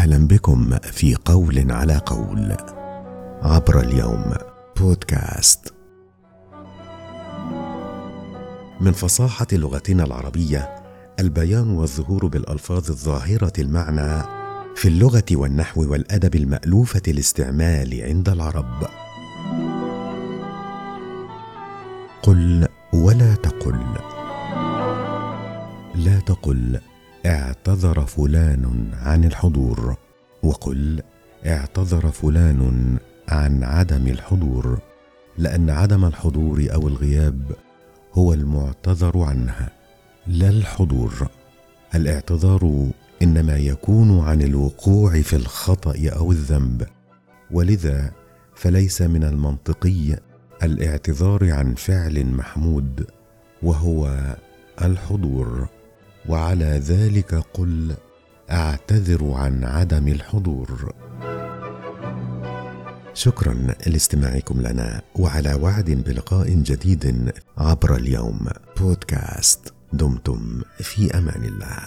أهلا بكم في قول على قول عبر اليوم بودكاست. من فصاحة لغتنا العربية البيان والظهور بالألفاظ الظاهرة المعنى في اللغة والنحو والأدب المألوفة الاستعمال عند العرب. قل ولا تقل. لا تقل اعتذر فلان عن الحضور. وقل اعتذر فلان عن عدم الحضور لأن عدم الحضور أو الغياب هو المعتذر عنه لا الحضور. الاعتذار إنما يكون عن الوقوع في الخطأ أو الذنب. ولذا فليس من المنطقي الاعتذار عن فعل محمود وهو الحضور. وعلى ذلك قل اعتذر عن عدم الحضور. شكرا لاستماعكم لنا وعلى وعد بلقاء جديد عبر اليوم. بودكاست دمتم في أمان الله.